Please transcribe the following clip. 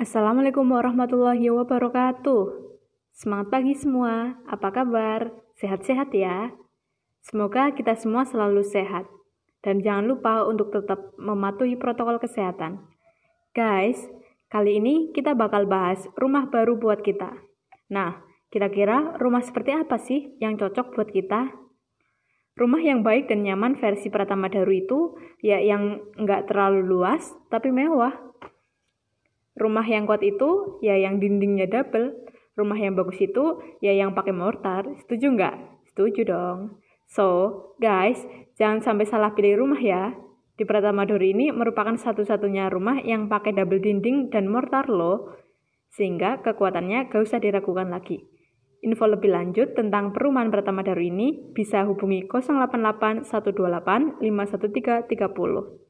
Assalamualaikum warahmatullahi wabarakatuh. Semangat pagi semua, apa kabar? Sehat-sehat ya? Semoga kita semua selalu sehat. Dan jangan lupa untuk tetap mematuhi protokol kesehatan. Guys, kali ini kita bakal bahas rumah baru buat kita. Nah, kira-kira rumah seperti apa sih yang cocok buat kita? Rumah yang baik dan nyaman versi Pratama Daru itu ya yang nggak terlalu luas tapi mewah Rumah yang kuat itu ya yang dindingnya double. Rumah yang bagus itu ya yang pakai mortar. Setuju nggak? Setuju dong. So, guys, jangan sampai salah pilih rumah ya. Di Pratama Dori ini merupakan satu-satunya rumah yang pakai double dinding dan mortar loh. Sehingga kekuatannya gak usah diragukan lagi. Info lebih lanjut tentang perumahan Pratama Daru ini bisa hubungi 088 128 513 30.